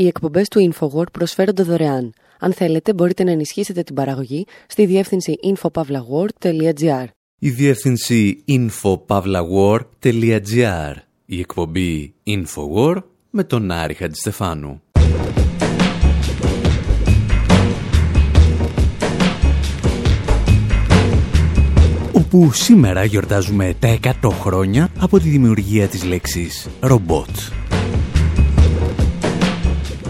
Οι εκπομπές του InfoWord προσφέρονται δωρεάν. Αν θέλετε, μπορείτε να ενισχύσετε την παραγωγή στη διεύθυνση infopavlagor.gr. Η διεύθυνση infopavlagor.gr. Η εκπομπή InfoWord με τον Άρη Χατζηστεφάνου. όπου σήμερα γιορτάζουμε τα 100 χρόνια από τη δημιουργία της λέξης ρομπότ.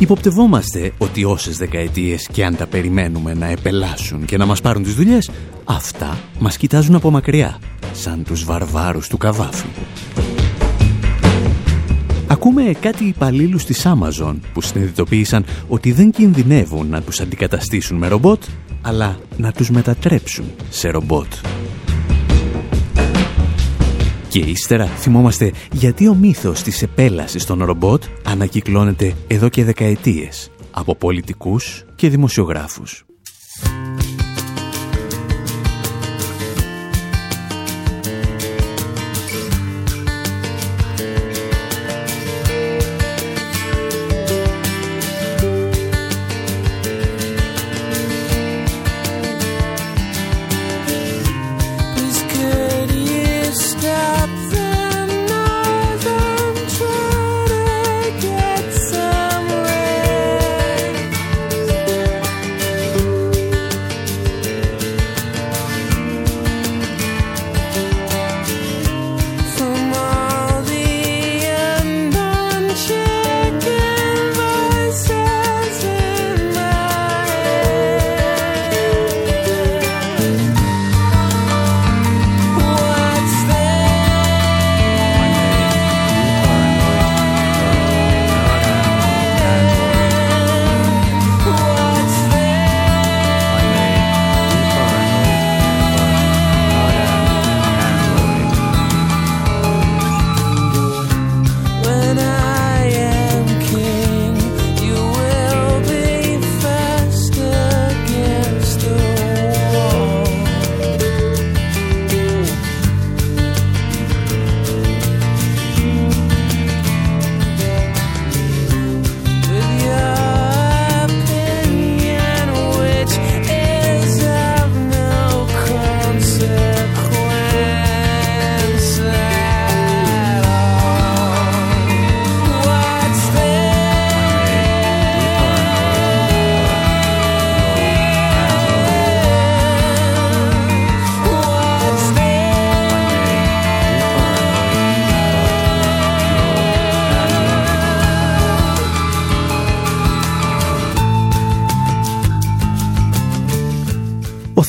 Υποπτευόμαστε ότι όσες δεκαετίες και αν τα περιμένουμε να επελάσουν και να μας πάρουν τις δουλειές, αυτά μας κοιτάζουν από μακριά, σαν τους βαρβάρους του καβάφη. Ακούμε κάτι υπαλλήλους της Amazon που συνειδητοποίησαν ότι δεν κινδυνεύουν να τους αντικαταστήσουν με ρομπότ, αλλά να τους μετατρέψουν σε ρομπότ. Και ύστερα θυμόμαστε γιατί ο μύθος της επέλασης των ρομπότ ανακυκλώνεται εδώ και δεκαετίες από πολιτικούς και δημοσιογράφους.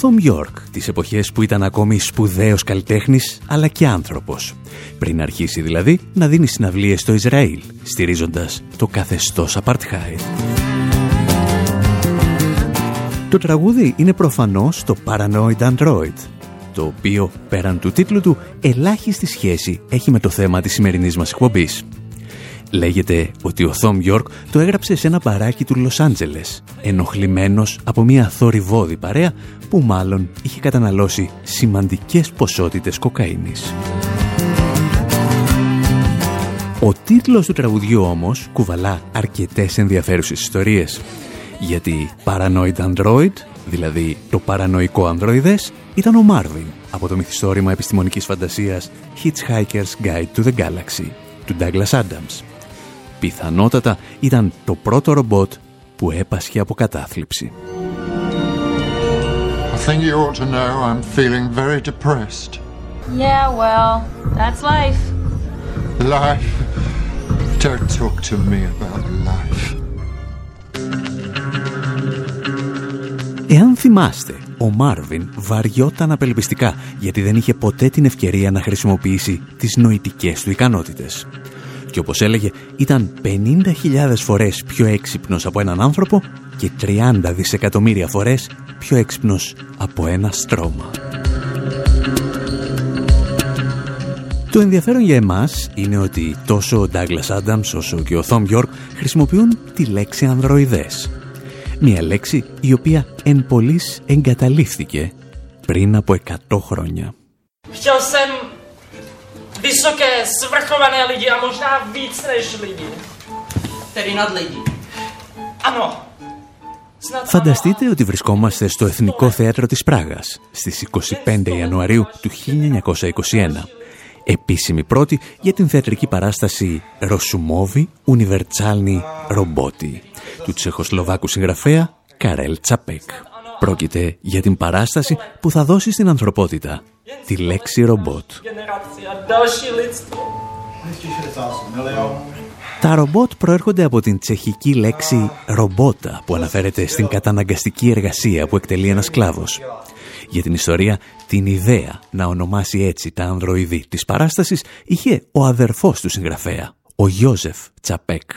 Θόμ Γιόρκ, τις εποχές που ήταν ακόμη σπουδαίος καλλιτέχνης, αλλά και άνθρωπος. Πριν αρχίσει δηλαδή να δίνει συναυλίες στο Ισραήλ, στηρίζοντας το καθεστώς Apartheid. Το τραγούδι είναι προφανώς το Paranoid Android, το οποίο πέραν του τίτλου του ελάχιστη σχέση έχει με το θέμα της σημερινής μας εκπομπής. Λέγεται ότι ο Θόμ Γιόρκ το έγραψε σε ένα παράκι του Λος Άντζελες, ενοχλημένος από μια θορυβόδη παρέα που μάλλον είχε καταναλώσει σημαντικές ποσότητες κοκαίνης. Ο τίτλος του τραγουδιού όμως κουβαλά αρκετές ενδιαφέρουσες ιστορίες. Γιατί Paranoid Android, δηλαδή το παρανοϊκό ανδροειδές, ήταν ο Μάρβιν από το μυθιστόρημα επιστημονικής φαντασίας Hitchhiker's Guide to the Galaxy του Douglas Adams πιθανότατα ήταν το πρώτο ρομπότ που έπασχε από κατάθλιψη. I think you ought to know I'm feeling very depressed. Yeah, well, that's life. Life? Don't talk to me about life. Εάν θυμάστε, ο Μάρβιν βαριόταν απελπιστικά γιατί δεν είχε ποτέ την ευκαιρία να χρησιμοποιήσει τις νοητικές του ικανότητες και όπως έλεγε ήταν 50.000 φορές πιο έξυπνος από έναν άνθρωπο και 30 δισεκατομμύρια φορές πιο έξυπνος από ένα στρώμα. Το ενδιαφέρον για εμάς είναι ότι τόσο ο Douglas Adams όσο και ο Thom York χρησιμοποιούν τη λέξη ανδροειδές. Μια λέξη η οποία εν πολλής εγκαταλείφθηκε πριν από 100 χρόνια vysoké, svrchované lidi a možná víc než lidi. Tedy nad lidi. Φανταστείτε ότι βρισκόμαστε στο Εθνικό Θέατρο της Πράγας στις 25 Ιανουαρίου του 1921. Επίσημη πρώτη για την θεατρική παράσταση «Ροσουμόβι Ουνιβερτσάλνη Ρομπότη» του τσεχοσλοβάκου συγγραφέα Καρέλ Τσαπέκ. Πρόκειται για την παράσταση που θα δώσει στην ανθρωπότητα τη λέξη ρομπότ. Τα ρομπότ προέρχονται από την τσεχική λέξη ρομπότα που αναφέρεται στην καταναγκαστική εργασία που εκτελεί ένας σκλάβος. Για την ιστορία, την ιδέα να ονομάσει έτσι τα ανδροειδή της παράστασης είχε ο αδερφός του συγγραφέα, ο Γιώζεφ Τσαπέκ.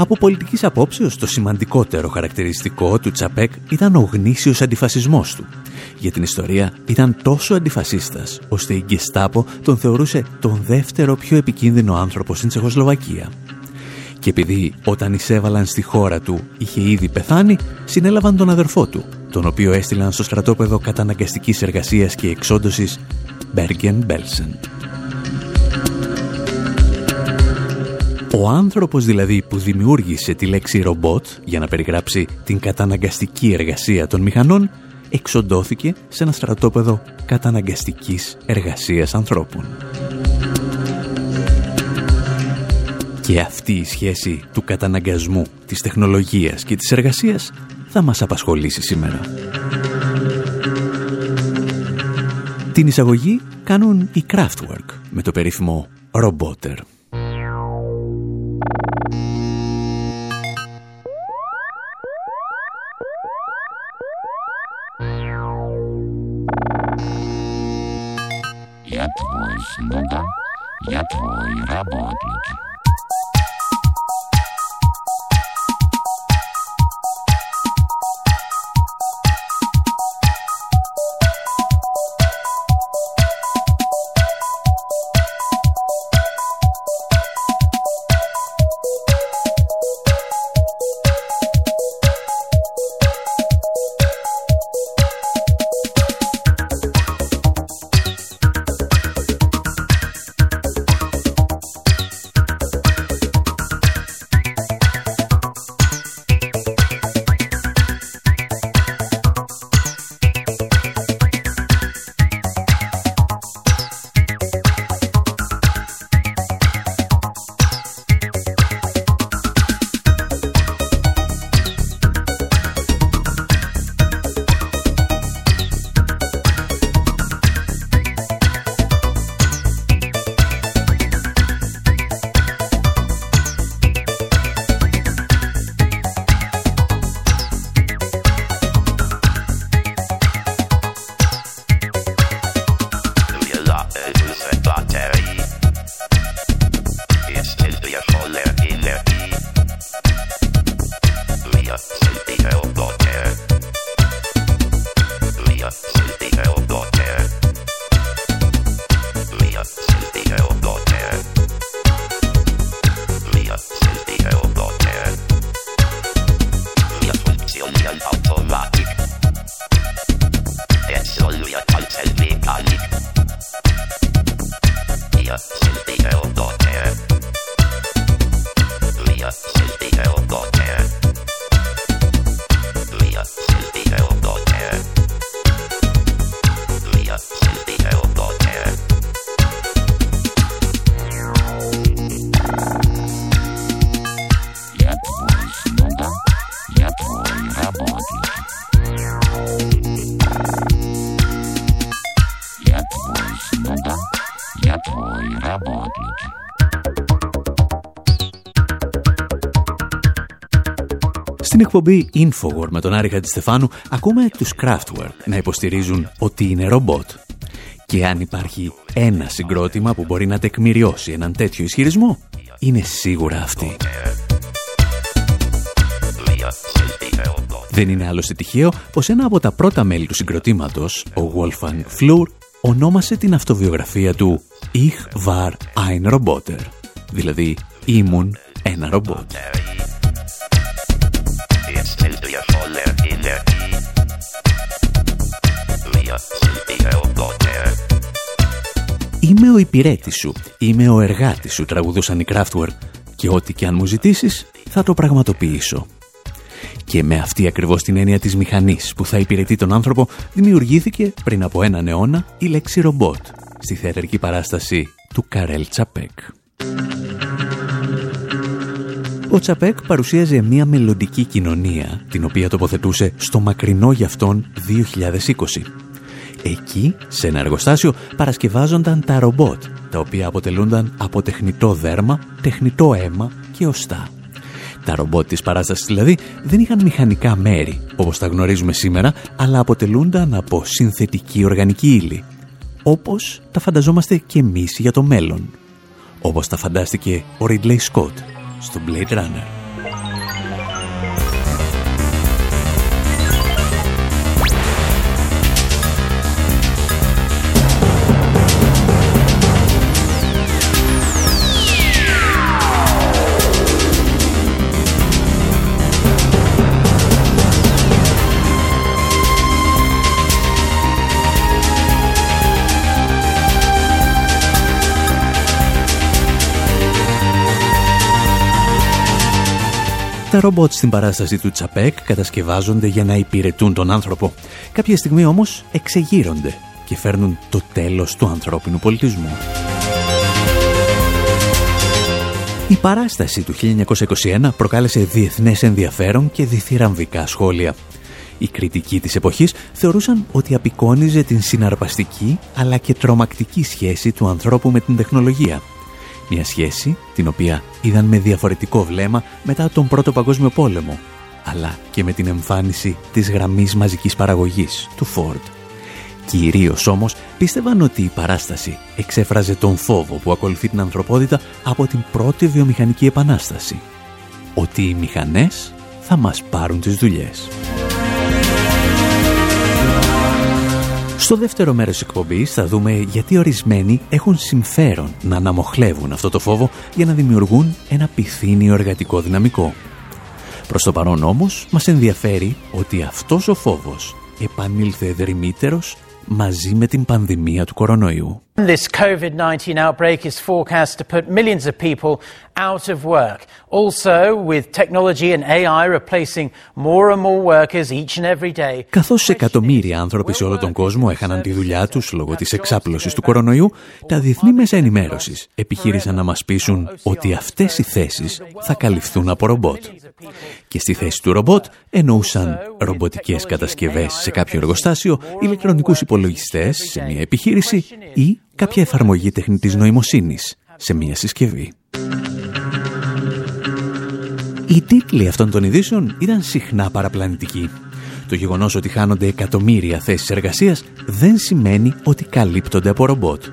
Από πολιτικής απόψεως, το σημαντικότερο χαρακτηριστικό του Τσαπέκ ήταν ο γνήσιος αντιφασισμός του. Για την ιστορία ήταν τόσο αντιφασίστας, ώστε η Γκεστάπο τον θεωρούσε τον δεύτερο πιο επικίνδυνο άνθρωπο στην Τσεχοσλοβακία. Και επειδή όταν εισέβαλαν στη χώρα του είχε ήδη πεθάνει, συνέλαβαν τον αδερφό του, τον οποίο έστειλαν στο στρατόπεδο καταναγκαστικής εργασίας και εξόντωσης Bergen Ο άνθρωπος δηλαδή που δημιούργησε τη λέξη ρομπότ για να περιγράψει την καταναγκαστική εργασία των μηχανών εξοντώθηκε σε ένα στρατόπεδο καταναγκαστικής εργασίας ανθρώπων. Και αυτή η σχέση του καταναγκασμού, της τεχνολογίας και της εργασίας θα μας απασχολήσει σήμερα. Την εισαγωγή κάνουν οι Kraftwerk με το περίφημο Roboter. твой слуга, я твой работник. Εκπομπή Infowar με τον Άρη Χατζηστεφάνου ακούμε τους Kraftwerk να υποστηρίζουν ότι είναι ρομπότ. Και αν υπάρχει ένα συγκρότημα που μπορεί να τεκμηριώσει έναν τέτοιο ισχυρισμό, είναι σίγουρα αυτή. Δεν είναι άλλωστε τυχαίο πως ένα από τα πρώτα μέλη του συγκροτήματος, ο Wolfgang Flur, ονόμασε την αυτοβιογραφία του «Ich war ein Roboter», δηλαδή «Ήμουν ένα ρομπότ». Είμαι ο υπηρέτης σου, είμαι ο εργάτης σου, τραγουδούσαν οι Kraftwerk και ό,τι και αν μου ζητήσεις θα το πραγματοποιήσω. Και με αυτή ακριβώς την έννοια της μηχανής που θα υπηρετεί τον άνθρωπο δημιουργήθηκε πριν από έναν αιώνα η λέξη ρομπότ στη θεατρική παράσταση του Καρέλ Τσαπέκ. Ο Τσαπέκ παρουσίαζε μια μελλοντική κοινωνία, την οποία τοποθετούσε στο μακρινό για αυτόν 2020. Εκεί, σε ένα εργοστάσιο, παρασκευάζονταν τα ρομπότ, τα οποία αποτελούνταν από τεχνητό δέρμα, τεχνητό αίμα και οστά. Τα ρομπότ της παράστασης δηλαδή δεν είχαν μηχανικά μέρη, όπως τα γνωρίζουμε σήμερα, αλλά αποτελούνταν από συνθετική οργανική ύλη, όπως τα φανταζόμαστε και εμείς για το μέλλον. Όπως τα φαντάστηκε ο Ridley Scott στο Blade Runner. Τα ρομπότ στην παράσταση του Τσαπέκ κατασκευάζονται για να υπηρετούν τον άνθρωπο. Κάποια στιγμή όμως εξεγείρονται και φέρνουν το τέλος του ανθρώπινου πολιτισμού. Η παράσταση του 1921 προκάλεσε διεθνές ενδιαφέρον και διθυραμβικά σχόλια. Οι κριτικοί της εποχής θεωρούσαν ότι απεικόνιζε την συναρπαστική αλλά και τρομακτική σχέση του ανθρώπου με την τεχνολογία μια σχέση την οποία είδαν με διαφορετικό βλέμμα μετά τον Πρώτο Παγκόσμιο Πόλεμο, αλλά και με την εμφάνιση της γραμμής μαζικής παραγωγής του Ford. Κυρίως όμως πίστευαν ότι η παράσταση εξέφραζε τον φόβο που ακολουθεί την ανθρωπότητα από την πρώτη βιομηχανική επανάσταση. Ότι οι μηχανές θα μας πάρουν τις δουλειές. Στο δεύτερο μέρος της εκπομπής θα δούμε γιατί ορισμένοι έχουν συμφέρον να αναμοχλεύουν αυτό το φόβο για να δημιουργούν ένα πυθύνιο εργατικό δυναμικό. Προς το παρόν όμως μας ενδιαφέρει ότι αυτός ο φόβος επανήλθε δρυμύτερος μαζί με την πανδημία του κορονοϊού. This COVID-19 outbreak is forecast to put millions of people out of work. Also, with technology and AI replacing more and more workers each and every day. Καθώς εκατομμύρια άνθρωποι σε όλο τον κόσμο έχαναν τη δουλειά τους λόγω της εξάπλωσης του κορονοϊού, τα διεθνή μέσα ενημέρωσης επιχείρησαν να μας πείσουν ότι αυτές οι θέσεις θα καλυφθούν από ρομπότ. Και στη θέση του ρομπότ εννοούσαν ρομποτικές κατασκευές σε κάποιο εργοστάσιο, ηλεκτρονικούς υπολογιστές σε μια επιχείρηση ή κάποια εφαρμογή τεχνητής νοημοσύνης σε μια συσκευή. Οι τίτλοι αυτών των ειδήσεων ήταν συχνά παραπλανητικοί. Το γεγονός ότι χάνονται εκατομμύρια θέσεις εργασίας δεν σημαίνει ότι καλύπτονται από ρομπότ.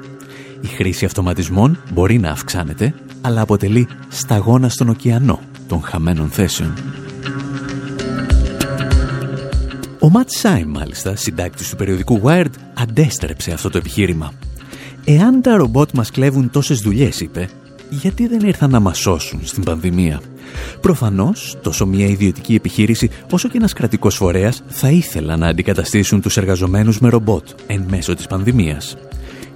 Η χρήση αυτοματισμών μπορεί να αυξάνεται, αλλά αποτελεί σταγόνα στον ωκεανό των χαμένων θέσεων. Ο Ματ Σάιμ, μάλιστα, συντάκτης του περιοδικού Wired, αντέστρεψε αυτό το επιχείρημα. «Εάν τα ρομπότ μας κλέβουν τόσες δουλειές», είπε, «γιατί δεν ήρθαν να μας σώσουν στην πανδημία». Προφανώς, τόσο μια ιδιωτική επιχείρηση όσο και ένας κρατικός φορέας θα ήθελα να αντικαταστήσουν τους εργαζομένους με ρομπότ εν μέσω της πανδημίας.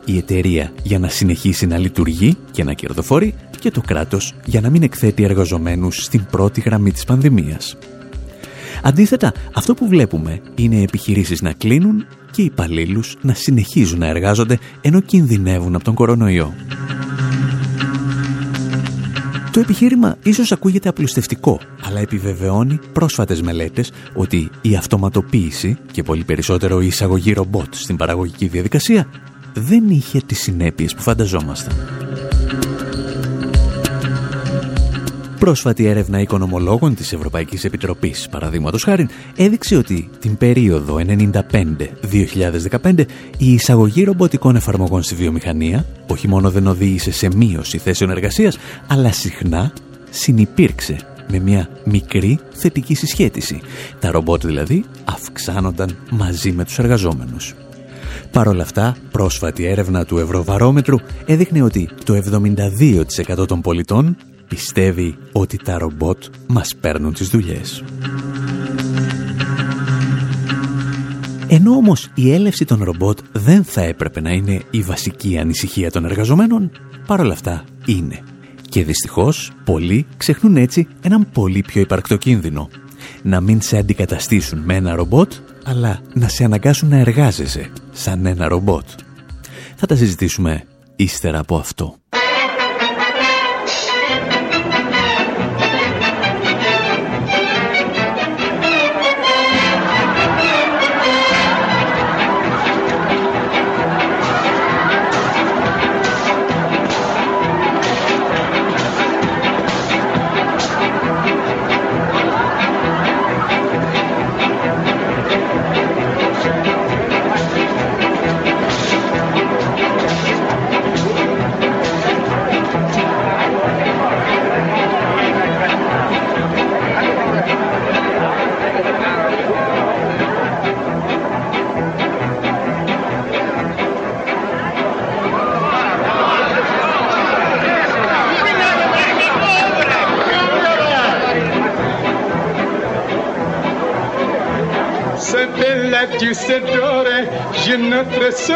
Η εταιρεία για να συνεχίσει να λειτουργεί και να κερδοφορεί και το κράτος για να μην εκθέτει εργαζομένους στην πρώτη γραμμή της πανδημίας. Αντίθετα, αυτό που βλέπουμε είναι επιχειρήσεις να κλείνουν και οι υπαλλήλους να συνεχίζουν να εργάζονται ενώ κινδυνεύουν από τον κορονοϊό. Το επιχείρημα ίσως ακούγεται απλουστευτικό, αλλά επιβεβαιώνει πρόσφατες μελέτες ότι η αυτοματοποίηση και πολύ περισσότερο η εισαγωγή ρομπότ στην παραγωγική διαδικασία δεν είχε τις συνέπειες που φανταζόμασταν. Πρόσφατη έρευνα οικονομολόγων της Ευρωπαϊκής Επιτροπής, παραδείγματος χάρη, έδειξε ότι την περίοδο 95-2015 η εισαγωγή ρομποτικών εφαρμογών στη βιομηχανία όχι μόνο δεν οδήγησε σε μείωση θέσεων εργασίας, αλλά συχνά συνυπήρξε με μια μικρή θετική συσχέτιση. Τα ρομπότ δηλαδή αυξάνονταν μαζί με τους εργαζόμενους. Παρ' όλα αυτά, πρόσφατη έρευνα του Ευρωβαρόμετρου έδειχνε ότι το 72% των πολιτών πιστεύει ότι τα ρομπότ μας παίρνουν τις δουλειές. Ενώ όμως η έλευση των ρομπότ δεν θα έπρεπε να είναι η βασική ανησυχία των εργαζομένων, παρόλα αυτά είναι. Και δυστυχώς, πολλοί ξεχνούν έτσι έναν πολύ πιο υπαρκτό κίνδυνο. Να μην σε αντικαταστήσουν με ένα ρομπότ, αλλά να σε αναγκάσουν να εργάζεσαι σαν ένα ρομπότ. Θα τα συζητήσουμε ύστερα από αυτό.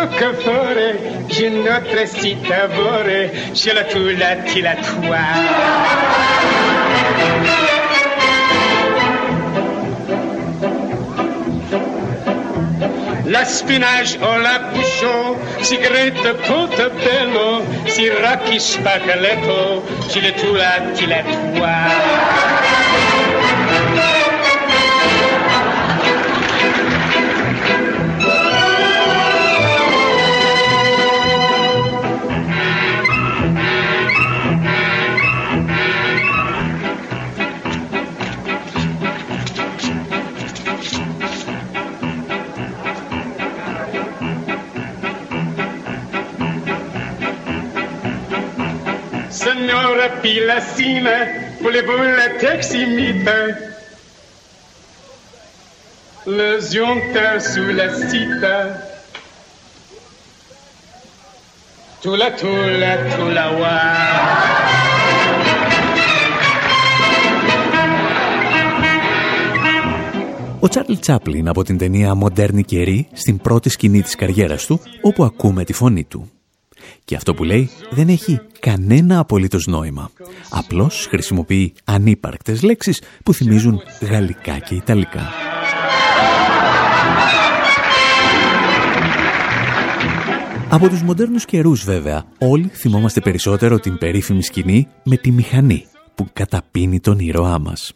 Notre soccofore, je notre citavore, je la tu la la. La spinage o la bouchon, sigarette bello, si rocchi spaghetto, je la tu la ti la. Signora Pilassina, voulez-vous la taximite Le zionta sous la cita. Tula tula tula wa. Ο Τσάρλ Τσάπλιν από την ταινία «Μοντέρνη καιρή» στην πρώτη σκηνή της καριέρας του, όπου ακούμε τη φωνή του. Και αυτό που λέει δεν έχει κανένα απολύτως νόημα. Απλώς χρησιμοποιεί ανύπαρκτες λέξεις που θυμίζουν γαλλικά και ιταλικά. Από τους μοντέρνους καιρούς βέβαια, όλοι θυμόμαστε περισσότερο την περίφημη σκηνή με τη μηχανή που καταπίνει τον ήρωά μας.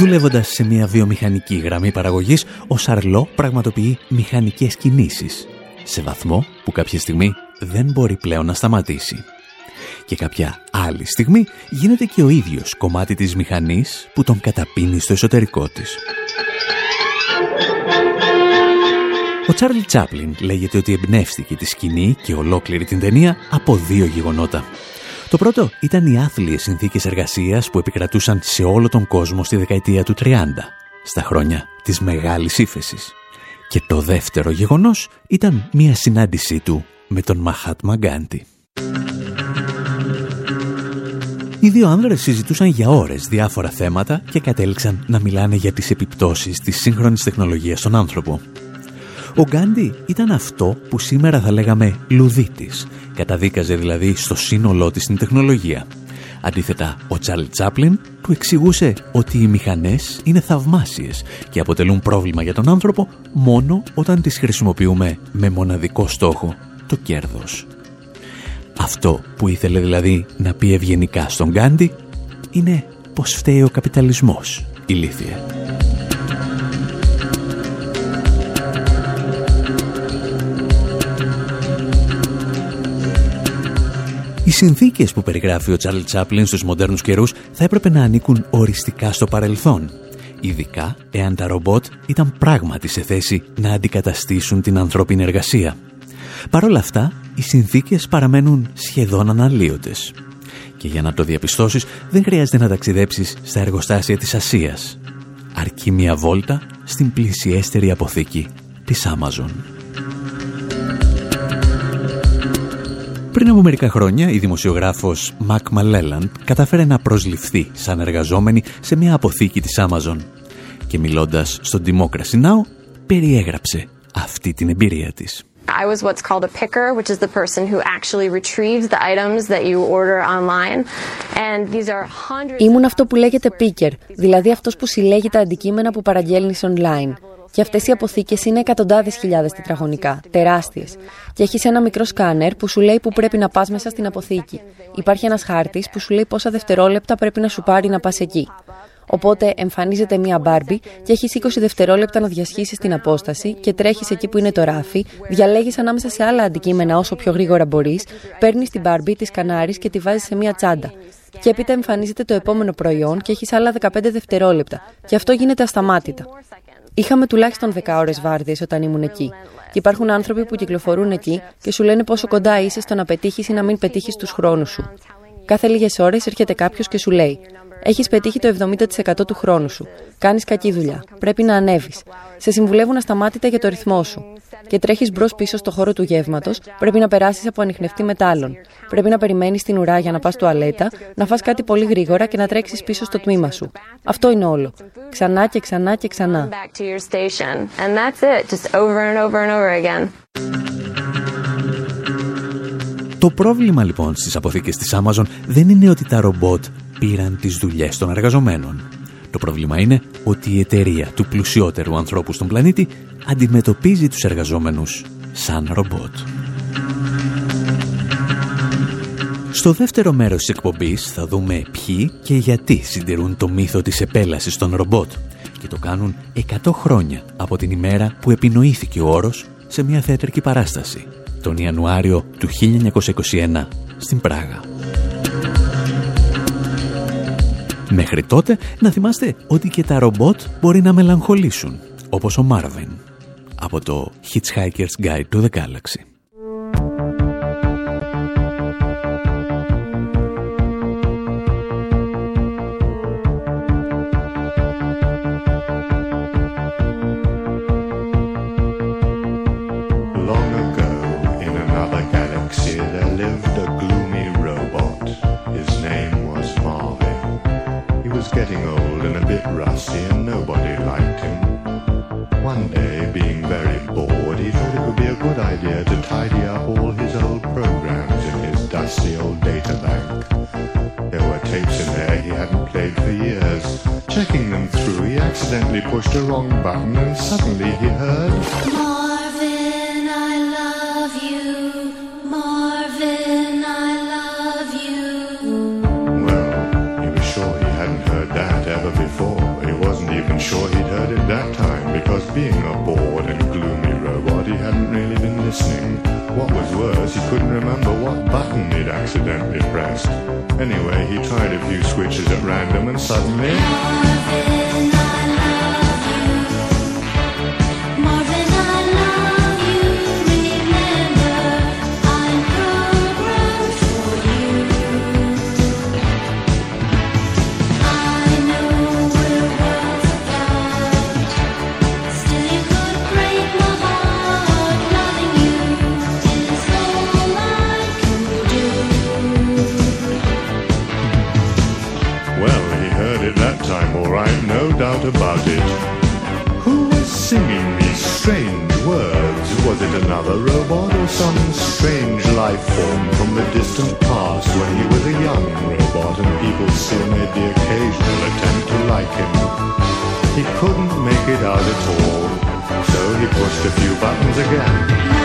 Δουλεύοντας σε μια βιομηχανική γραμμή παραγωγής, ο Σαρλό πραγματοποιεί μηχανικές κινήσεις, σε βαθμό που κάποια στιγμή δεν μπορεί πλέον να σταματήσει. Και κάποια άλλη στιγμή γίνεται και ο ίδιος κομμάτι της μηχανής που τον καταπίνει στο εσωτερικό της. Ο Τσάρλι Τσάπλιν λέγεται ότι εμπνεύστηκε τη σκηνή και ολόκληρη την ταινία από δύο γεγονότα. Το πρώτο ήταν οι άθλιες συνθήκες εργασίας που επικρατούσαν σε όλο τον κόσμο στη δεκαετία του 30, στα χρόνια της Μεγάλης Ήφεσης. Και το δεύτερο γεγονός ήταν μια συνάντησή του με τον Μαχάτ Μαγκάντι. Οι δύο άνδρες συζητούσαν για ώρες διάφορα θέματα και κατέληξαν να μιλάνε για τις επιπτώσεις της σύγχρονης τεχνολογίας στον άνθρωπο. Ο Γκάντι ήταν αυτό που σήμερα θα λέγαμε λουδίτης. Καταδίκαζε δηλαδή στο σύνολό της την τεχνολογία. Αντίθετα, ο Τσάρλ Τσάπλιν του εξηγούσε ότι οι μηχανές είναι θαυμάσιες και αποτελούν πρόβλημα για τον άνθρωπο μόνο όταν τις χρησιμοποιούμε με μοναδικό στόχο, το κέρδος. Αυτό που ήθελε δηλαδή να πει ευγενικά στον Γκάντι είναι πως φταίει ο καπιταλισμός, ηλίθεια. Οι συνθήκες που περιγράφει ο Τσάρλ Τσάπλιν στους μοντέρνους καιρούς θα έπρεπε να ανήκουν οριστικά στο παρελθόν. Ειδικά εάν τα ρομπότ ήταν πράγματι σε θέση να αντικαταστήσουν την ανθρώπινη εργασία. Παρ' όλα αυτά, οι συνθήκες παραμένουν σχεδόν αναλύωτες. Και για να το διαπιστώσεις, δεν χρειάζεται να ταξιδέψεις στα εργοστάσια της Ασίας. Αρκεί μια βόλτα στην πλησιέστερη αποθήκη της Amazon. Πριν από μερικά χρόνια, η δημοσιογράφος Μακ Μαλέλαντ κατάφερε να προσληφθεί σαν εργαζόμενη σε μια αποθήκη της Amazon. Και μιλώντας στο Democracy Now, περιέγραψε αυτή την εμπειρία της. I was what's called a picker, which is the person who actually retrieves the items that you order online. And these are hundreds Ήμουν αυτό που λέγεται picker, δηλαδή αυτός που συλλέγει τα αντικείμενα που παραγγέλνεις online. Και αυτές οι αποθήκες είναι εκατοντάδες χιλιάδες τετραγωνικά, τεράστιες. Και έχεις ένα μικρό σκάνερ που σου λέει που πρέπει να πας μέσα στην αποθήκη. Υπάρχει ένας χάρτης που σου λέει πόσα δευτερόλεπτα πρέπει να σου πάρει να πας εκεί. Οπότε εμφανίζεται μία μπάρμπι και έχεις 20 δευτερόλεπτα να διασχίσεις την απόσταση και τρέχεις εκεί που είναι το ράφι, διαλέγεις ανάμεσα σε άλλα αντικείμενα όσο πιο γρήγορα μπορείς, παίρνεις την μπάρμπι, τη σκανάρει και τη βάζεις σε μία τσάντα. Και έπειτα εμφανίζεται το επόμενο προϊόν και έχεις άλλα 15 δευτερόλεπτα. Και αυτό γίνεται ασταμάτητα. Είχαμε τουλάχιστον 10 ώρες βάρδιες όταν ήμουν εκεί. Και υπάρχουν άνθρωποι που κυκλοφορούν εκεί και σου λένε πόσο κοντά είσαι στο να πετύχεις ή να μην πετύχεις τους χρόνους σου. Κάθε λίγες ώρες έρχεται κάποιος και σου λέει: Έχεις πετύχει το 70% του χρόνου σου. Κάνεις κακή δουλειά. Πρέπει να ανέβεις. Σε συμβουλεύουν ασταμάτητα για το ρυθμό σου. Και τρέχεις μπρος πίσω στο χώρο του γεύματος, πρέπει να περάσεις από ανιχνευτή μετάλλων. Πρέπει να περιμένεις την ουρά για να πας τουαλέτα, να φας κάτι πολύ γρήγορα και να τρέξεις πίσω στο τμήμα σου. Αυτό είναι όλο. Ξανά και ξανά και ξανά. back to your station. And that's it, just over and over and over again. Το πρόβλημα λοιπόν στις αποθήκες της Amazon δεν είναι ότι τα ρομπότ πήραν τις δουλειές των εργαζομένων. Το πρόβλημα είναι ότι η εταιρεία του πλουσιότερου ανθρώπου στον πλανήτη αντιμετωπίζει τους εργαζόμενους σαν ρομπότ. Στο δεύτερο μέρος της εκπομπής θα δούμε ποιοι και γιατί συντηρούν το μύθο της επέλασης των ρομπότ και το κάνουν 100 χρόνια από την ημέρα που επινοήθηκε ο όρος σε μια θεατρική παράσταση τον Ιανουάριο του 1921 στην Πράγα. Μέχρι τότε να θυμάστε ότι και τα ρομπότ μπορεί να μελαγχολήσουν, όπως ο Μάρβιν από το Hitchhiker's Guide to the Galaxy. Getting old and a bit rusty, and nobody liked him. One day, being very bored, he thought it would be a good idea to tidy up all his old programs in his dusty old data bank. There were tapes in there he hadn't played for years. Checking them through, he accidentally pushed a wrong button, and suddenly he heard. Marvin, sure he'd heard it that time, because being a bored and gloomy robot, he hadn't really been listening. What was worse, he couldn't remember what button he'd accidentally pressed. Anyway, he tried a few switches at random and suddenly. Robot or some strange life form from the distant past when he was a young robot and people still made the occasional attempt to like him? He couldn't make it out at all, so he pushed a few buttons again.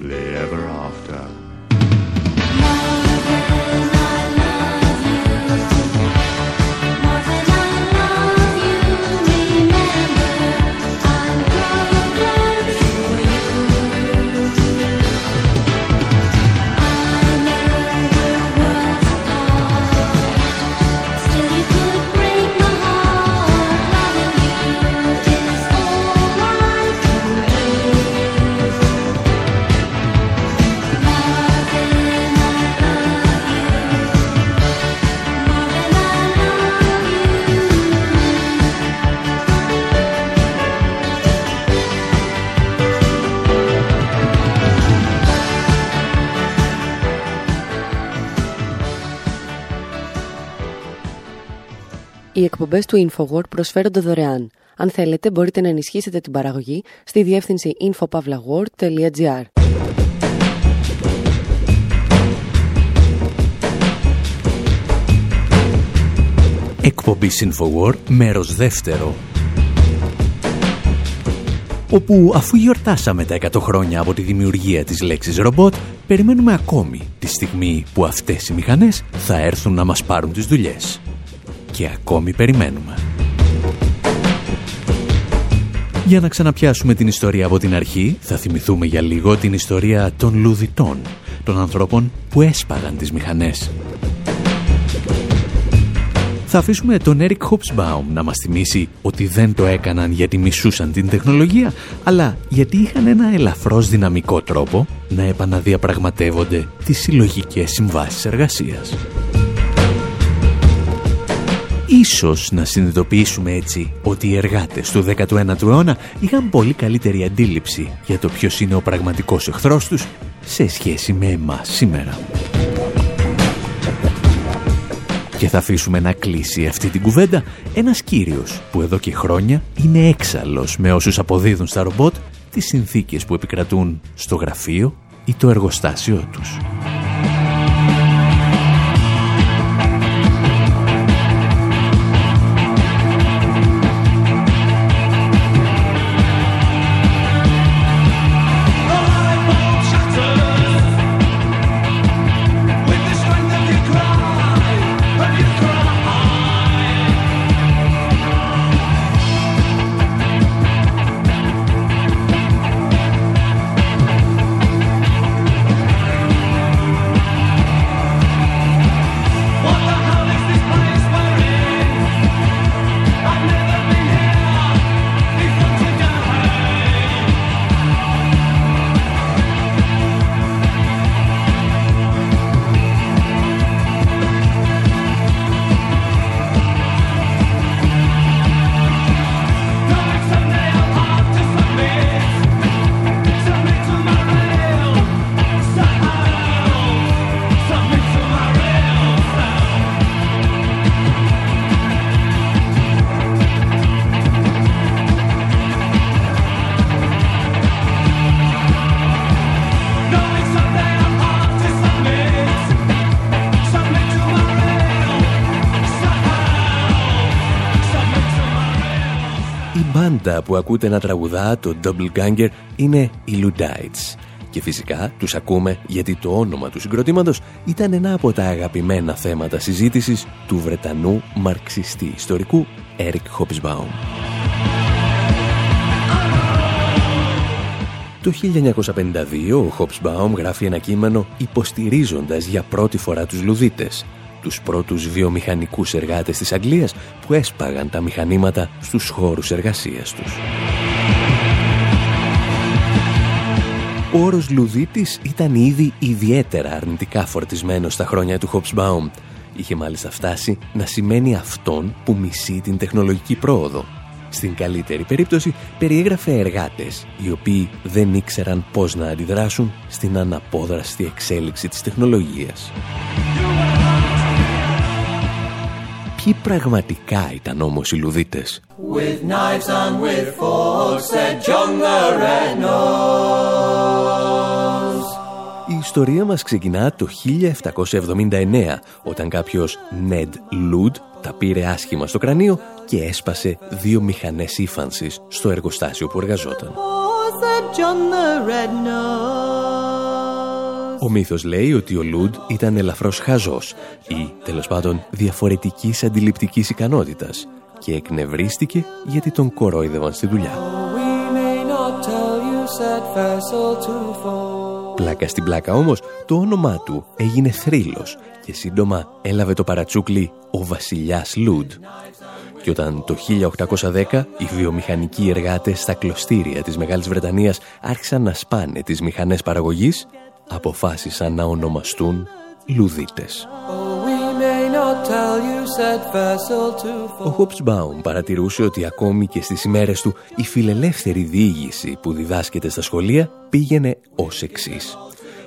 Blair. Οι εκπομπές του InfoWord προσφέρονται δωρεάν. Αν θέλετε, μπορείτε να ενισχύσετε την παραγωγή στη διεύθυνση infopavlagor.gr. Εκπομπή Infowar, μέρος δεύτερο. Όπου αφού γιορτάσαμε τα 100 χρόνια από τη δημιουργία της λέξης ρομπότ, περιμένουμε ακόμη τη στιγμή που αυτές οι μηχανές θα έρθουν να μας πάρουν τις δουλειές. Και ακόμη περιμένουμε. Για να ξαναπιάσουμε την ιστορία από την αρχή, θα θυμηθούμε για λίγο την ιστορία των λουδιτών, των ανθρώπων που έσπαγαν τις μηχανές. Θα αφήσουμε τον Eric Hobsbawm να μας θυμίσει ότι δεν το έκαναν γιατί μισούσαν την τεχνολογία, αλλά γιατί είχαν ένα ελαφρώς δυναμικό τρόπο να επαναδιαπραγματεύονται τις συλλογικές συμβάσεις εργασίας. Ίσως να συνειδητοποιήσουμε έτσι ότι οι εργάτες του 19ου αιώνα είχαν πολύ καλύτερη αντίληψη για το ποιος είναι ο πραγματικός εχθρός τους σε σχέση με εμάς σήμερα. Και θα αφήσουμε να κλείσει αυτή την κουβέντα ένας κύριος που εδώ και χρόνια είναι έξαλλος με όσους αποδίδουν στα ρομπότ τις συνθήκες που επικρατούν στο γραφείο ή το εργοστάσιο τους. Μπάντα που ακούτε να τραγουδά το Double Ganger είναι οι Ludites. Και φυσικά τους ακούμε γιατί το όνομα του συγκροτήματος ήταν ένα από τα αγαπημένα θέματα συζήτησης του Βρετανού μαρξιστή ιστορικού Eric Hobsbawm. Το 1952 ο Hobsbawm γράφει ένα κείμενο υποστηρίζοντας για πρώτη φορά τους Λουδίτες τους πρώτους βιομηχανικούς εργάτες της Αγγλίας που έσπαγαν τα μηχανήματα στους χώρους εργασίας τους. Ο όρος Λουδίτης ήταν ήδη ιδιαίτερα αρνητικά φορτισμένος στα χρόνια του Hobsbawm. Είχε μάλιστα φτάσει να σημαίνει αυτόν που μισεί την τεχνολογική πρόοδο. Στην καλύτερη περίπτωση περιέγραφε εργάτες οι οποίοι δεν ήξεραν πώς να αντιδράσουν στην αναπόδραστη εξέλιξη της τεχνολογίας. Ποιοι πραγματικά ήταν όμως οι Λουδίτες; Η ιστορία μας ξεκινά το 1779, όταν κάποιος Ned Lud τα πήρε άσχημα στο κρανίο και έσπασε δύο μηχανές ύφανσης στο εργοστάσιο που εργαζόταν. Ο μύθος λέει ότι ο Λουντ ήταν ελαφρώς χαζός ή, τέλος πάντων, διαφορετικής αντιληπτικής ικανότητας και εκνευρίστηκε γιατί τον κορόιδευαν στη δουλειά. Πλάκα στην πλάκα όμως, το όνομά του έγινε θρύλος και σύντομα έλαβε το παρατσούκλι ο βασιλιάς Λουντ. Και όταν το 1810 οι βιομηχανικοί εργάτες στα κλωστήρια της Μεγάλης Βρετανίας άρχισαν να σπάνε τις μηχανές παραγωγής, αποφάσισαν να ονομαστούν Λουδίτες. Ο Χοπσμπάουμ παρατηρούσε ότι ακόμη και στις ημέρες του η φιλελεύθερη διήγηση που διδάσκεται στα σχολεία πήγαινε ως εξής.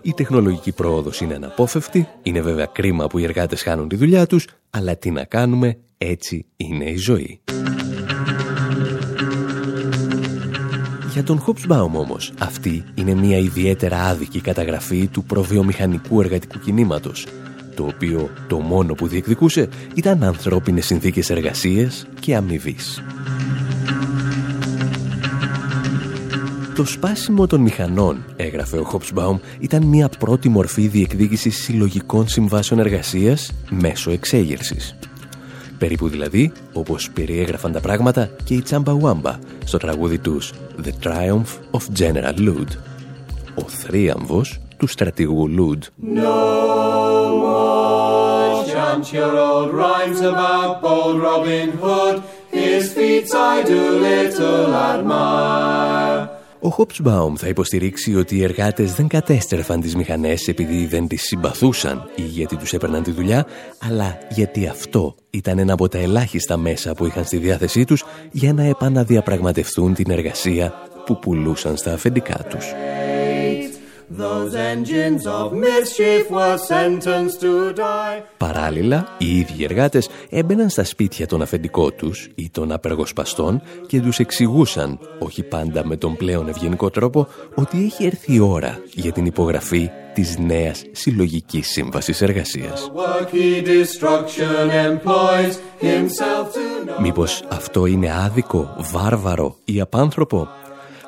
Η τεχνολογική πρόοδος είναι αναπόφευκτη, είναι βέβαια κρίμα που οι εργάτες χάνουν τη δουλειά τους, αλλά τι να κάνουμε, Έτσι είναι η ζωή. Για τον Hobsbawm όμως, αυτή είναι μια ιδιαίτερα άδικη καταγραφή του προβιομηχανικού εργατικού κινήματος, το οποίο το μόνο που διεκδικούσε ήταν ανθρώπινες συνθήκες εργασίας και αμοιβή. Το σπάσιμο των μηχανών, έγραφε ο Hobsbawm, ήταν μια πρώτη μορφή διεκδίκησης συλλογικών συμβάσεων εργασίας μέσω εξέγερσης. Περίπου δηλαδή όπως περιέγραφαν τα πράγματα και οι Τσάμπα Wamba στο τραγούδι τους The Triumph of General Lud. Ο θρίαμβος του στρατηγού Λουντ. Ο Χόπσμπαουμ θα υποστηρίξει ότι οι εργάτες δεν κατέστρεφαν τις μηχανές επειδή δεν τις συμπαθούσαν ή γιατί τους έπαιρναν τη δουλειά, αλλά γιατί αυτό ήταν ένα από τα ελάχιστα μέσα που είχαν στη διάθεσή τους για να επαναδιαπραγματευτούν την εργασία που πουλούσαν στα αφεντικά τους. Παράλληλα, οι ίδιοι εργάτες έμπαιναν στα σπίτια των αφεντικών τους ή των απεργοσπαστών και τους εξηγούσαν, όχι πάντα με τον πλέον ευγενικό τρόπο, ότι έχει έρθει η ώρα για την υπογραφή της νέας συλλογικής σύμβασης εργασίας. Μήπως αυτό είναι άδικο, βάρβαρο ή απάνθρωπο;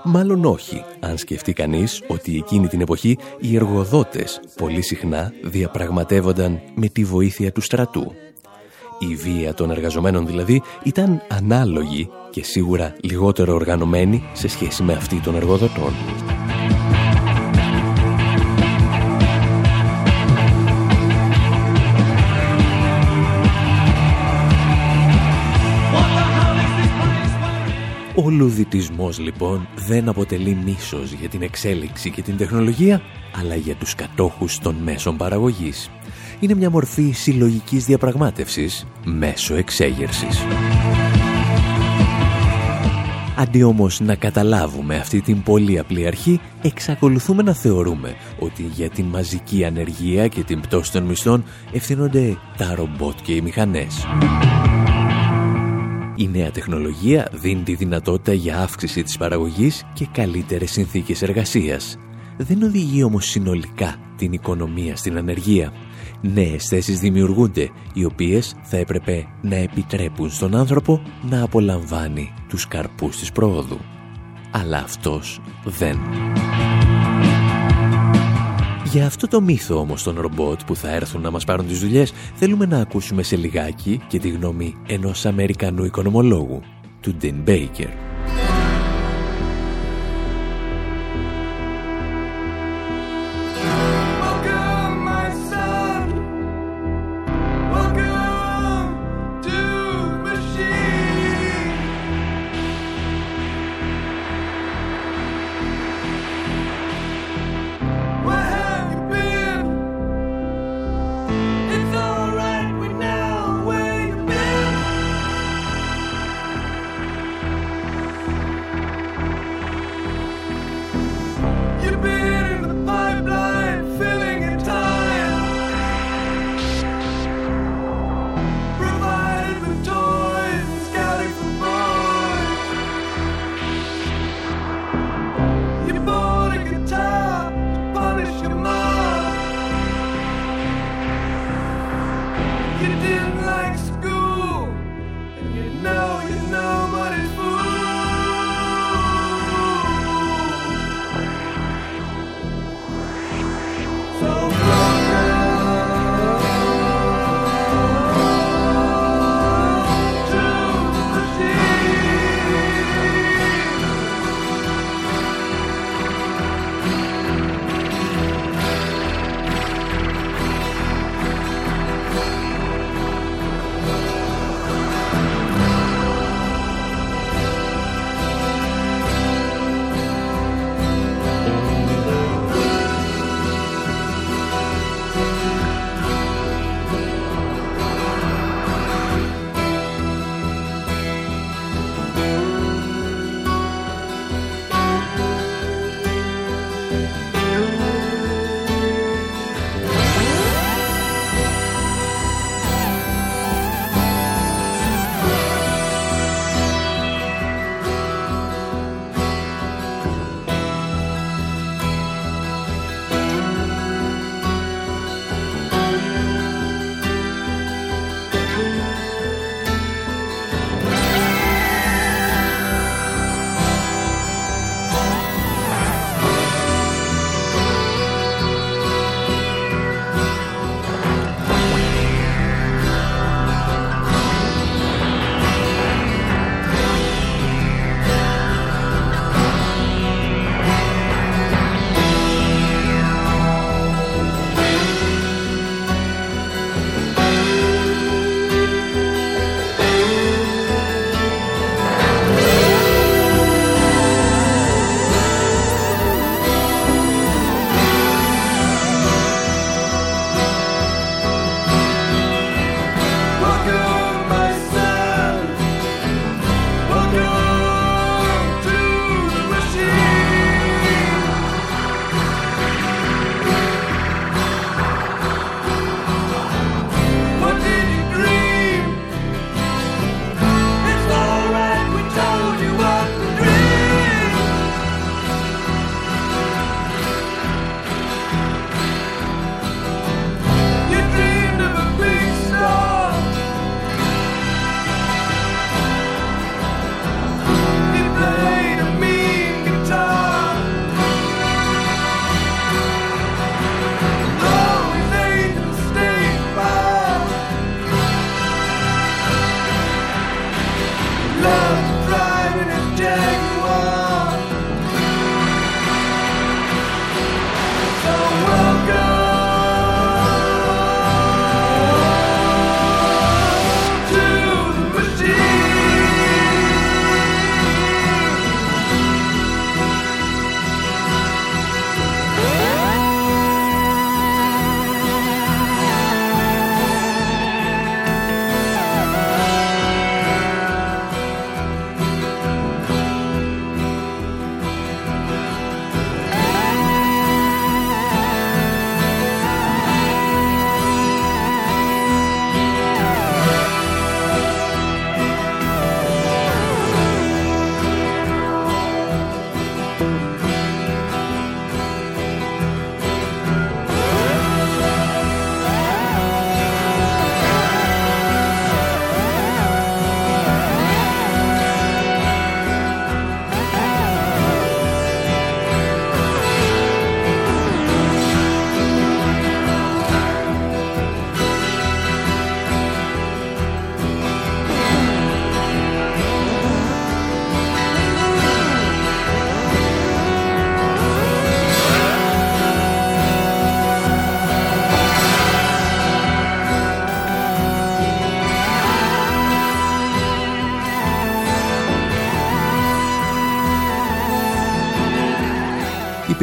Μάλλον όχι, αν σκεφτεί κανείς ότι εκείνη την εποχή οι εργοδότες πολύ συχνά διαπραγματεύονταν με τη βοήθεια του στρατού. Η βία των εργαζομένων δηλαδή ήταν ανάλογη και σίγουρα λιγότερο οργανωμένη σε σχέση με αυτή των εργοδοτών. Λουδιτισμός λοιπόν δεν αποτελεί μίσος για την εξέλιξη και την τεχνολογία, αλλά για τους κατόχους των μέσων παραγωγής. Είναι μια μορφή συλλογικής διαπραγμάτευσης μέσω εξέγερσης. Αντί όμως να καταλάβουμε αυτή την πολύ απλή αρχή, εξακολουθούμε να θεωρούμε ότι για την μαζική ανεργία και την πτώση των μισθών ευθύνονται τα ρομπότ και οι μηχανές. Η νέα τεχνολογία δίνει τη δυνατότητα για αύξηση της παραγωγής και καλύτερες συνθήκες εργασίας. Δεν οδηγεί όμως συνολικά την οικονομία στην ανεργία. Νέες θέσεις δημιουργούνται, οι οποίες θα έπρεπε να επιτρέπουν στον άνθρωπο να απολαμβάνει τους καρπούς της πρόοδου. Αλλά αυτός δεν. Για αυτό το μύθο όμως των ρομπότ που θα έρθουν να μας πάρουν τις δουλειές θέλουμε να ακούσουμε σε λιγάκι και τη γνώμη ενός Αμερικανού οικονομολόγου, του Dean Baker.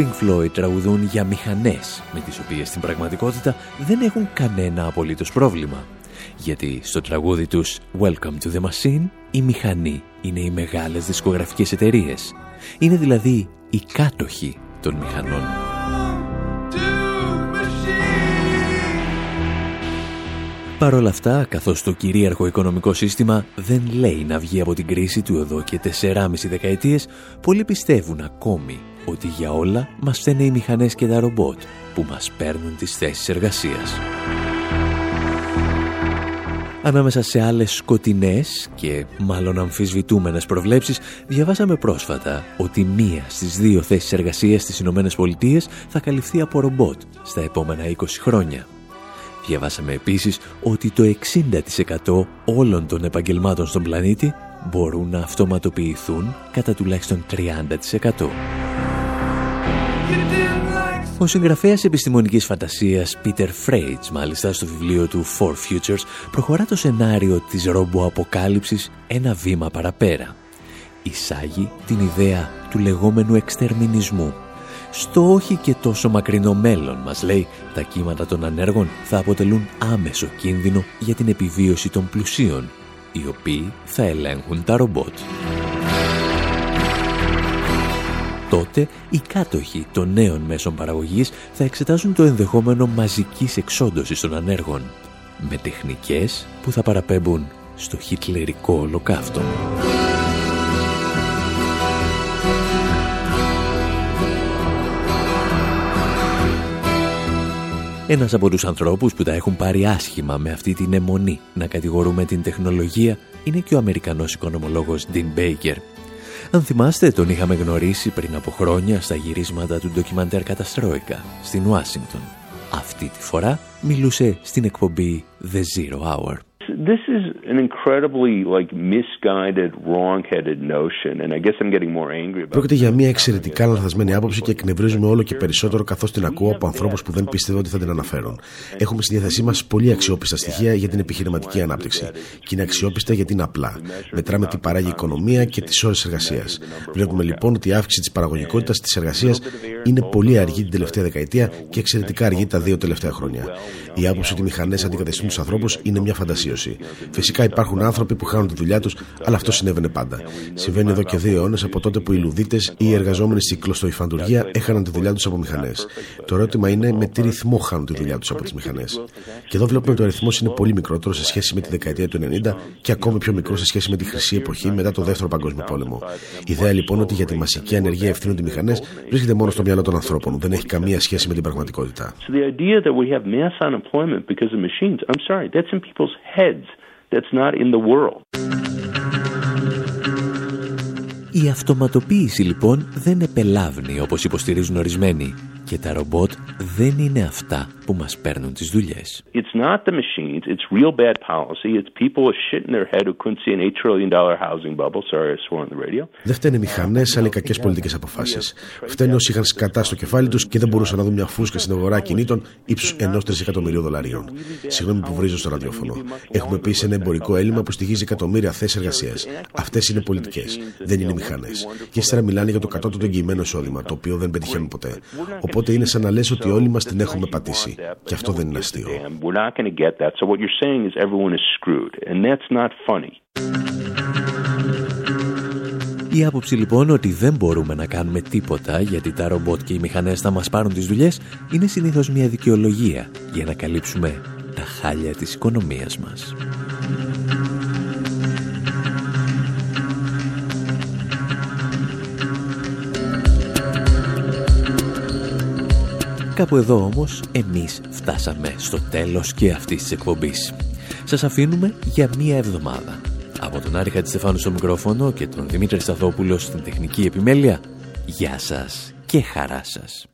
Pink Floyd τραγουδούν για μηχανές με τις οποίες στην πραγματικότητα δεν έχουν κανένα απολύτως πρόβλημα. Γιατί στο τραγούδι τους Welcome to the Machine η μηχανή είναι οι μεγάλες δισκογραφικές εταιρείες. Είναι δηλαδή οι κάτοχοι των μηχανών. Παρ' όλα αυτά, καθώς το κυρίαρχο οικονομικό σύστημα δεν λέει να βγει από την κρίση του εδώ και 4,5 δεκαετίες, πολλοί πιστεύουν ακόμη ότι για όλα μας φταίνε οι μηχανές και τα ρομπότ που μας παίρνουν τις θέσεις εργασίας. Ανάμεσα σε άλλες σκοτεινές και μάλλον αμφισβητούμενες προβλέψεις, διαβάσαμε πρόσφατα ότι μία στις δύο θέσεις εργασίας στις Ηνωμένες Πολιτείες θα καλυφθεί από ρομπότ στα επόμενα 20 χρόνια. Διαβάσαμε επίσης ότι το 60% όλων των επαγγελμάτων στον πλανήτη μπορούν να αυτοματοποιηθούν κατά τουλάχιστον 30%. Ο συγγραφέας επιστημονικής φαντασίας Peter Freitz, μάλιστα στο βιβλίο του Four Futures, προχωρά το σενάριο της ρομπο-αποκάλυψης ένα βήμα παραπέρα. Εισάγει την ιδέα του λεγόμενου εξτερμινισμού. Στο όχι και τόσο μακρινό μέλλον, μας λέει, τα κύματα των ανέργων θα αποτελούν άμεσο κίνδυνο για την επιβίωση των πλουσίων, οι οποίοι θα ελέγχουν τα ρομπότ τότε οι κάτοχοι των νέων μέσων παραγωγής θα εξετάζουν το ενδεχόμενο μαζικής εξόντωσης των ανέργων με τεχνικές που θα παραπέμπουν στο χιτλερικό ολοκαύτωμα. Ένας από τους ανθρώπους που τα έχουν πάρει άσχημα με αυτή την αιμονή να κατηγορούμε την τεχνολογία είναι και ο Αμερικανός οικονομολόγος Dean Baker, αν θυμάστε, τον είχαμε γνωρίσει πριν από χρόνια στα γυρίσματα του ντοκιμαντέρ Καταστρόικα στην Ουάσιγκτον. Αυτή τη φορά μιλούσε στην εκπομπή The Zero Hour. This is an incredibly like misguided, wrong-headed notion, and I guess I'm getting more angry about. Πρόκειται για μια εξαιρετικά λανθασμένη άποψη και εκνευρίζουμε όλο και περισσότερο καθώς την ακούω από ανθρώπους που δεν πίστευαν ότι θα την αναφέρουν. Έχουμε στη διάθεσή μας πολύ αξιόπιστα στοιχεία για την επιχειρηματική ανάπτυξη. Και είναι αξιόπιστα γιατί είναι απλά. Μετράμε τι παράγει η οικονομία και τις ώρες εργασίας. Βλέπουμε λοιπόν ότι η αύξηση της παραγωγικότητας της εργασίας είναι πολύ αργή την τελευταία δεκαετία και εξαιρετικά αργή τα δύο τελευταία χρόνια. Η άποψη ότι οι μηχανές αντικαταστούν τους ανθρώπους είναι μια φαντασίωση. Φυσικά υπάρχουν άνθρωποι που χάνουν τη δουλειά τους, αλλά αυτό συνέβαινε πάντα. Συμβαίνει εδώ και δύο αιώνες από τότε που οι Λουδίτες ή οι εργαζόμενοι στην κλωστοϊφαντουργία έχαναν τη δουλειά τους από μηχανές. Το ερώτημα είναι με τι ρυθμό χάνουν τη δουλειά τους από τις μηχανές. Και εδώ βλέπουμε ότι ο αριθμός είναι πολύ μικρότερο σε σχέση με τη δεκαετία του 90 και ακόμη πιο μικρό σε σχέση με τη χρυσή εποχή μετά το δεύτερο παγκόσμιο πόλεμο. Η ιδέα λοιπόν ότι για τη μασική ανεργία ευθύνουν οι μηχανές βρίσκεται μόνο στο μυαλό των ανθρώπων. Δεν έχει καμία σχέση με την πραγματικότητα. So the idea that we have mass unemployment because of machines, I'm sorry, that's in people's heads. That's not in the world. Η αυτοματοποίηση λοιπόν δεν επελάβνει όπως υποστηρίζουν ορισμένοι και τα ρομπότ δεν είναι αυτά που μας παίρνουν τις δουλειές. It's not the machines, it's real bad policy. It's people with shit in their head who couldn't see an 8 trillion dollar housing bubble. Sorry, I swore on the radio. Δεν φταίνε μηχανές, αλλά οι κακές πολιτικές αποφάσεις. Φταίνε όσοι είχαν σκατά στο κεφάλι τους και δεν μπορούσαν να δουν μια φούσκα στην αγορά κινήτων ύψους ενός τρισεκατομμυρίου δολαρίων. Συγγνώμη που βρίζω στο ραδιόφωνο. Έχουμε επίση ένα εμπορικό έλλειμμα που στοιχίζει εκατομμύρια θέσεις εργασίας. Αυτές είναι πολιτικές. Δεν είναι μηχανές. Και ύστερα μιλάνε για το κατώτατο εγγυημένο εισόδημα, το οποίο δεν πετυχαίνουν ποτέ. Οπότε είναι σαν να λες ότι όλοι μας την έχουμε πατήσει. Και αυτό δεν είναι αστείο. We're not going to get that. So what you're saying is everyone is screwed. And that's not funny. Η άποψη λοιπόν ότι δεν μπορούμε να κάνουμε τίποτα γιατί τα ρομπότ και οι μηχανές θα μας πάρουν τις δουλειές είναι συνήθως μια δικαιολογία για να καλύψουμε τα χάλια της οικονομίας μας. Κάπου εδώ όμως εμείς φτάσαμε στο τέλος και αυτής της εκπομπής. Σας αφήνουμε για μία εβδομάδα. Από τον Άρη Χατζηστεφάνου στο μικρόφωνο και τον Δημήτρη Σταθόπουλο στην τεχνική επιμέλεια, γεια σας και χαρά σας.